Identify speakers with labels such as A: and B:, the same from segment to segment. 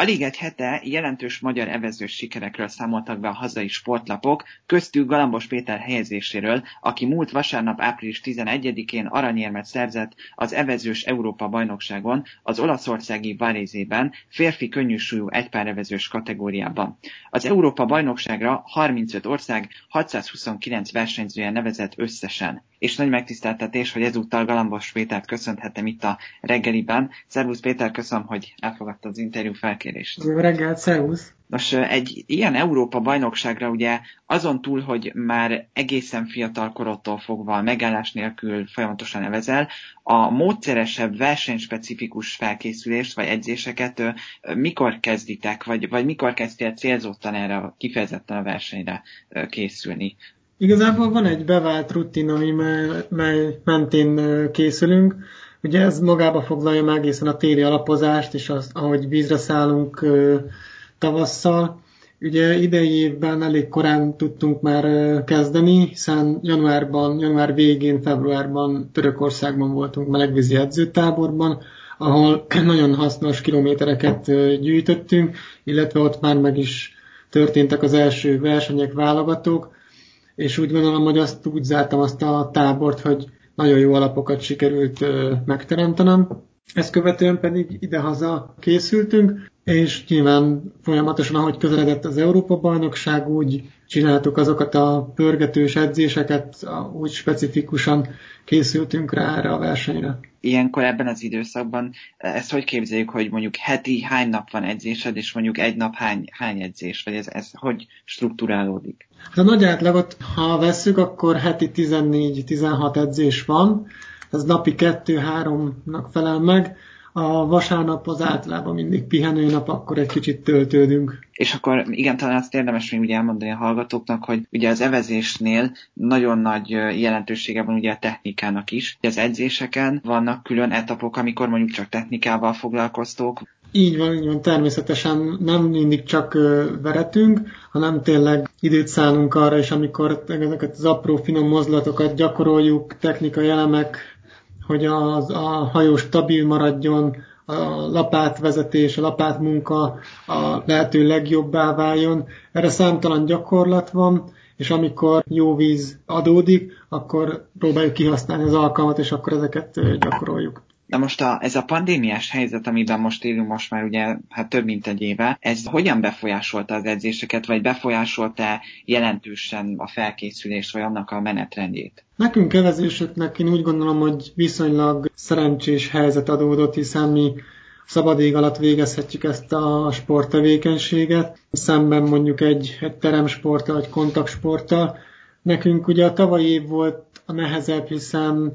A: Alig egy hete jelentős magyar evezős sikerekről számoltak be a hazai sportlapok, köztük Galambos Péter helyezéséről, aki múlt vasárnap április 11-én aranyérmet szerzett az evezős Európa bajnokságon az olaszországi Varézében férfi könnyűsúlyú egypárevezős kategóriában. Az Európa bajnokságra 35 ország 629 versenyzője nevezett összesen és nagy megtiszteltetés, hogy ezúttal Galambos Pétert köszönhetem itt a reggeliben. Szervusz Péter, köszönöm, hogy elfogadtad az interjú felkérést.
B: Jó reggelt, szervusz!
A: Nos, egy ilyen Európa bajnokságra ugye azon túl, hogy már egészen fiatal korodtól fogva megállás nélkül folyamatosan nevezel, a módszeresebb versenyspecifikus felkészülést vagy edzéseket mikor kezditek, vagy, vagy mikor kezdtél célzottan erre kifejezetten a versenyre készülni?
B: Igazából van egy bevált rutin, ami mely mentén készülünk. Ugye ez magába foglalja már egészen a téli alapozást, és az, ahogy vízre szállunk tavasszal. Ugye idei évben elég korán tudtunk már kezdeni, hiszen januárban, január végén, februárban Törökországban voltunk melegvízi edzőtáborban, ahol nagyon hasznos kilométereket gyűjtöttünk, illetve ott már meg is történtek az első versenyek, válogatók, és úgy gondolom, hogy azt úgy zártam azt a tábort, hogy nagyon jó alapokat sikerült megteremtenem. Ezt követően pedig idehaza készültünk, és nyilván folyamatosan, ahogy közeledett az Európa-bajnokság, úgy csináltuk azokat a pörgetős edzéseket, úgy specifikusan készültünk rá erre a versenyre.
A: Ilyenkor ebben az időszakban ezt hogy képzeljük, hogy mondjuk heti hány nap van edzésed, és mondjuk egy nap hány, hány edzés, vagy ez, ez hogy strukturálódik?
B: Hát a nagy átlagot, ha vesszük, akkor heti 14-16 edzés van, ez napi 2-3-nak felel meg, a vasárnap az általában mindig pihenőnap, akkor egy kicsit töltődünk.
A: És akkor igen, talán azt érdemes még ugye elmondani a hallgatóknak, hogy ugye az evezésnél nagyon nagy jelentősége van ugye a technikának is. Az edzéseken vannak külön etapok, amikor mondjuk csak technikával foglalkoztok,
B: így van, így van, természetesen nem mindig csak veretünk, hanem tényleg időt szánunk arra, és amikor ezeket az apró finom mozdulatokat gyakoroljuk, technikai elemek, hogy a, a hajó stabil maradjon, a lapátvezetés, a lapátmunka a lehető legjobbá váljon. Erre számtalan gyakorlat van, és amikor jó víz adódik, akkor próbáljuk kihasználni az alkalmat, és akkor ezeket gyakoroljuk.
A: De most a, ez a pandémiás helyzet, amiben most élünk most már ugye hát több mint egy éve, ez hogyan befolyásolta az edzéseket, vagy befolyásolta jelentősen a felkészülést, vagy annak a menetrendjét?
B: Nekünk kevezősöknek én úgy gondolom, hogy viszonylag szerencsés helyzet adódott, hiszen mi szabad ég alatt végezhetjük ezt a sporttevékenységet, szemben mondjuk egy, egy teremsporttal, vagy kontaktsporttal. Nekünk ugye a tavalyi év volt a nehezebb, hiszen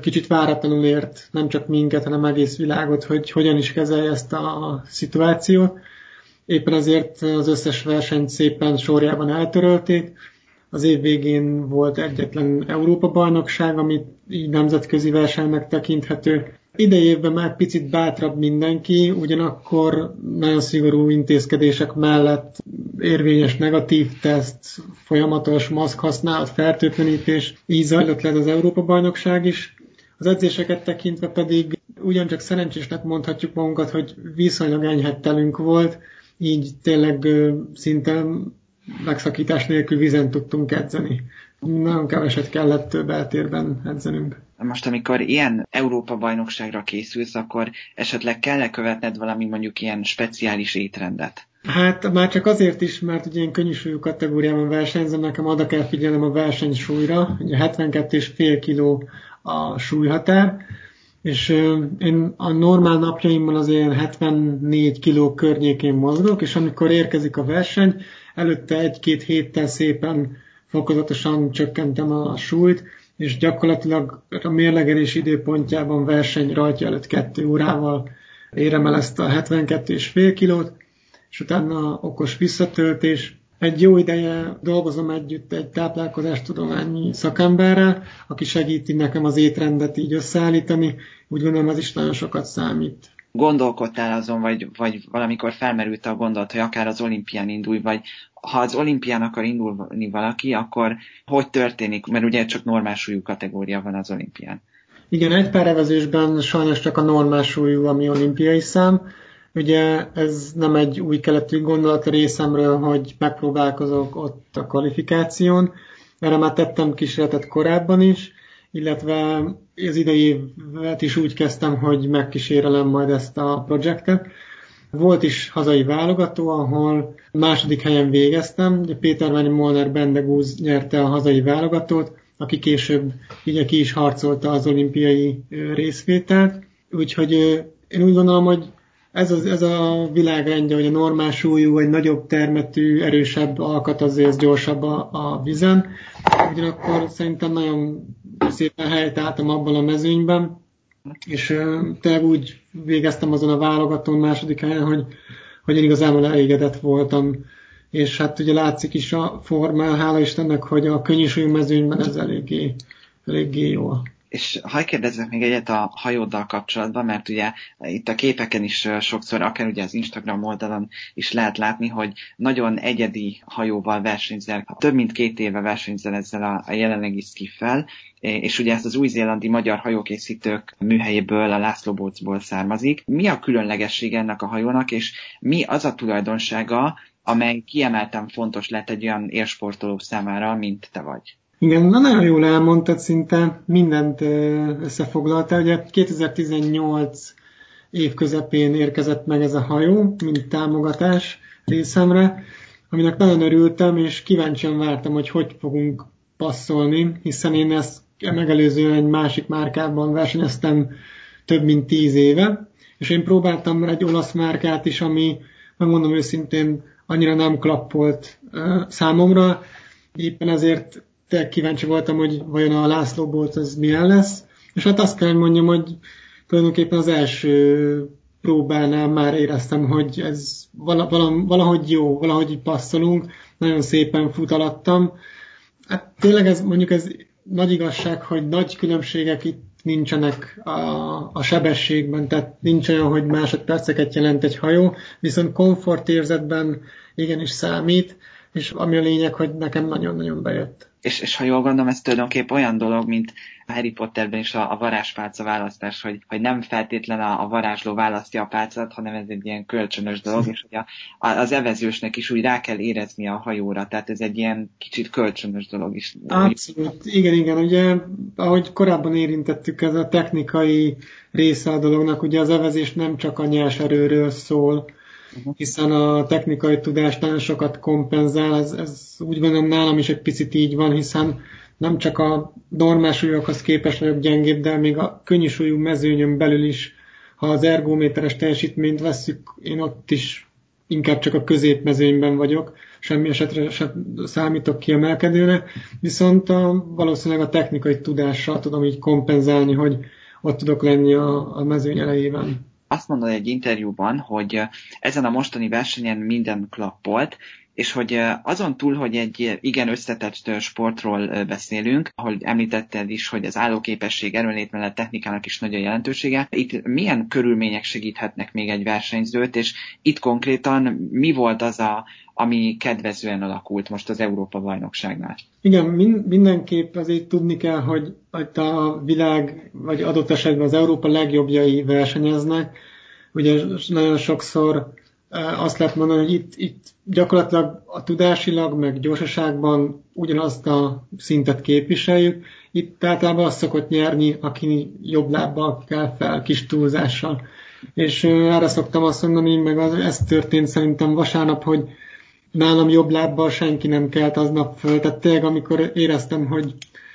B: kicsit váratlanul ért nem csak minket, hanem egész világot, hogy hogyan is kezelje ezt a szituációt. Éppen ezért az összes versenyt szépen sorjában eltörölték. Az év végén volt egyetlen Európa-bajnokság, amit így nemzetközi versenynek tekinthető. Idei évben már picit bátrabb mindenki, ugyanakkor nagyon szigorú intézkedések mellett érvényes negatív teszt, folyamatos maszk használat, fertőtlenítés, így zajlott le az Európa-bajnokság is. Az edzéseket tekintve pedig ugyancsak szerencsésnek mondhatjuk magunkat, hogy viszonylag enyhettelünk volt, így tényleg szinte megszakítás nélkül vizen tudtunk edzeni. Nagyon keveset kellett több eltérben edzenünk.
A: Most, amikor ilyen Európa-bajnokságra készülsz, akkor esetleg kell-e követned valami mondjuk ilyen speciális étrendet?
B: Hát már csak azért is, mert ugye én könnyűsúlyú kategóriában versenyzem, nekem oda kell figyelnem a versenysúlyra, ugye 72,5 kg a súlyhatár, és én a normál napjaimban az ilyen 74 kg környékén mozgok, és amikor érkezik a verseny, előtte egy-két héttel szépen fokozatosan csökkentem a súlyt, és gyakorlatilag a mérlegelés időpontjában verseny rajta előtt kettő órával érem el ezt a 72,5 kilót, és utána okos visszatöltés. Egy jó ideje dolgozom együtt egy táplálkozástudományi szakemberrel, aki segíti nekem az étrendet így összeállítani. Úgy gondolom, ez is nagyon sokat számít
A: gondolkodtál azon, vagy, vagy valamikor felmerült a gondolat, hogy akár az olimpián indulj, vagy ha az olimpián akar indulni valaki, akkor hogy történik? Mert ugye csak normál súlyú kategória van az olimpián.
B: Igen, egy pár evezésben sajnos csak a normál súlyú, ami olimpiai szám. Ugye ez nem egy új keletű gondolat a részemről, hogy megpróbálkozok ott a kvalifikáción. Erre már tettem kísérletet korábban is, illetve az idei évet is úgy kezdtem, hogy megkísérelem majd ezt a projektet. Volt is hazai válogató, ahol második helyen végeztem. Ugye Péter Ványi Molnár Bendegúz nyerte a hazai válogatót, aki később ugye ki is harcolta az olimpiai részvételt. Úgyhogy én úgy gondolom, hogy ez, az, ez a világrendje, hogy a normál súlyú, egy nagyobb termetű, erősebb alkat azért gyorsabb a, a vizen. Ugyanakkor szerintem nagyon szépen helytáltam abban a mezőnyben, és tényleg úgy végeztem azon a válogatón második helyen, hogy, hogy én igazából elégedett voltam. És hát ugye látszik is a formál, hála Istennek, hogy a könnyűsúlyú mezőnyben ez eléggé, eléggé jó.
A: És ha kérdezzek még egyet a hajóddal kapcsolatban, mert ugye itt a képeken is sokszor, akár ugye az Instagram oldalon is lehet látni, hogy nagyon egyedi hajóval versenyzel, több mint két éve versenyzel ezzel a, a jelenlegi skiffel, és ugye ezt az új-zélandi magyar hajókészítők műhelyéből, a László Bócból származik. Mi a különlegesség ennek a hajónak, és mi az a tulajdonsága, amely kiemelten fontos lett egy olyan érsportoló számára, mint te vagy?
B: Igen, na nagyon jól elmondtad, szinte mindent összefoglalta. Ugye 2018 év közepén érkezett meg ez a hajó, mint támogatás részemre, aminek nagyon örültem, és kíváncsian vártam, hogy hogy fogunk passzolni, hiszen én ezt megelőzően egy másik márkában versenyeztem több mint tíz éve, és én próbáltam egy olasz márkát is, ami, megmondom őszintén, annyira nem klappolt számomra, éppen ezért tényleg kíváncsi voltam, hogy vajon a László Bolt az milyen lesz, és hát azt kell mondjam, hogy tulajdonképpen az első próbánál már éreztem, hogy ez valahogy jó, valahogy passzolunk, nagyon szépen futalattam. Hát tényleg ez mondjuk ez nagy igazság, hogy nagy különbségek itt nincsenek a, a sebességben, tehát nincs olyan, hogy másodperceket jelent egy hajó, viszont komfortérzetben igenis számít, és ami a lényeg, hogy nekem nagyon-nagyon bejött
A: és, és ha jól gondolom, ez tulajdonképp olyan dolog, mint Harry Potterben is a, a varázspálca választás, hogy, hogy nem feltétlen a, a varázsló választja a pálcát, hanem ez egy ilyen kölcsönös dolog, és hogy a, a, az evezősnek is úgy rá kell érezni a hajóra, tehát ez egy ilyen kicsit kölcsönös dolog is.
B: Abszolút, igen, igen, ugye, ahogy korábban érintettük, ez a technikai része a dolognak, ugye az evezés nem csak a nyers erőről szól. Hiszen a technikai tudás nagyon sokat kompenzál, ez, ez úgy gondolom nálam is egy picit így van, hiszen nem csak a normál súlyokhoz képes vagyok gyengébb, de még a könnyű súlyú mezőnyön belül is, ha az ergométeres teljesítményt vesszük, én ott is inkább csak a középmezőnyben vagyok, semmi esetre sem számítok kiemelkedőre, viszont a, valószínűleg a technikai tudással tudom így kompenzálni, hogy ott tudok lenni a, a mezőny elejében
A: azt mondod egy interjúban, hogy ezen a mostani versenyen minden klappolt, és hogy azon túl, hogy egy igen összetett sportról beszélünk, ahogy említetted is, hogy az állóképesség erőlét mellett technikának is nagy a jelentősége, itt milyen körülmények segíthetnek még egy versenyzőt, és itt konkrétan mi volt az a, ami kedvezően alakult most az Európa bajnokságnál?
B: Igen, mindenképp azért tudni kell, hogy a világ, vagy adott esetben az Európa legjobbjai versenyeznek. Ugye nagyon sokszor azt lehet mondani, hogy itt, itt gyakorlatilag a tudásilag, meg gyorsaságban ugyanazt a szintet képviseljük. Itt általában azt szokott nyerni, aki jobb lábbal kell fel, kis túlzással. És erre szoktam azt mondani, meg az, ez történt szerintem vasárnap, hogy nálam jobb lábbal senki nem kelt aznap föl. Tehát tényleg, amikor éreztem, hogy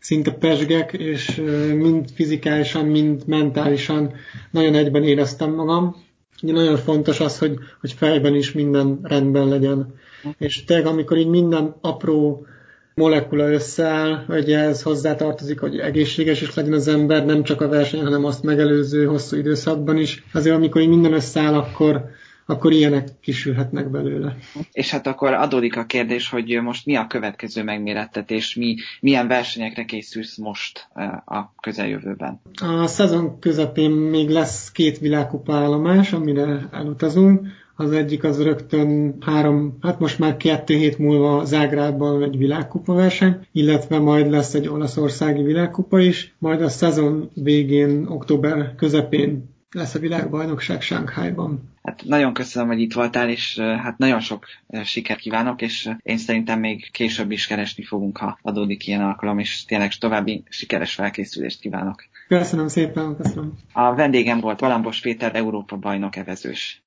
B: szinte pesgek, és mind fizikálisan, mind mentálisan nagyon egyben éreztem magam. Ugye nagyon fontos az, hogy, hogy fejben is minden rendben legyen. És tényleg, amikor így minden apró molekula összeáll, hogy ez hozzátartozik, hogy egészséges is legyen az ember, nem csak a verseny, hanem azt megelőző hosszú időszakban is. Azért, amikor így minden összeáll, akkor, akkor ilyenek kisülhetnek belőle.
A: És hát akkor adódik a kérdés, hogy most mi a következő megmérettetés, mi, milyen versenyekre készülsz most eh, a közeljövőben?
B: A szezon közepén még lesz két világkupa állomás, amire elutazunk. Az egyik az rögtön három, hát most már kettő hét múlva Zágrában egy világkupa verseny, illetve majd lesz egy olaszországi világkupa is, majd a szezon végén, október közepén lesz a világbajnokság Sánkhájban.
A: Hát nagyon köszönöm, hogy itt voltál, és hát nagyon sok sikert kívánok, és én szerintem még később is keresni fogunk, ha adódik ilyen alkalom, és tényleg további sikeres felkészülést kívánok.
B: Köszönöm szépen, köszönöm.
A: A vendégem volt Valambos Péter, Európa bajnok evezős.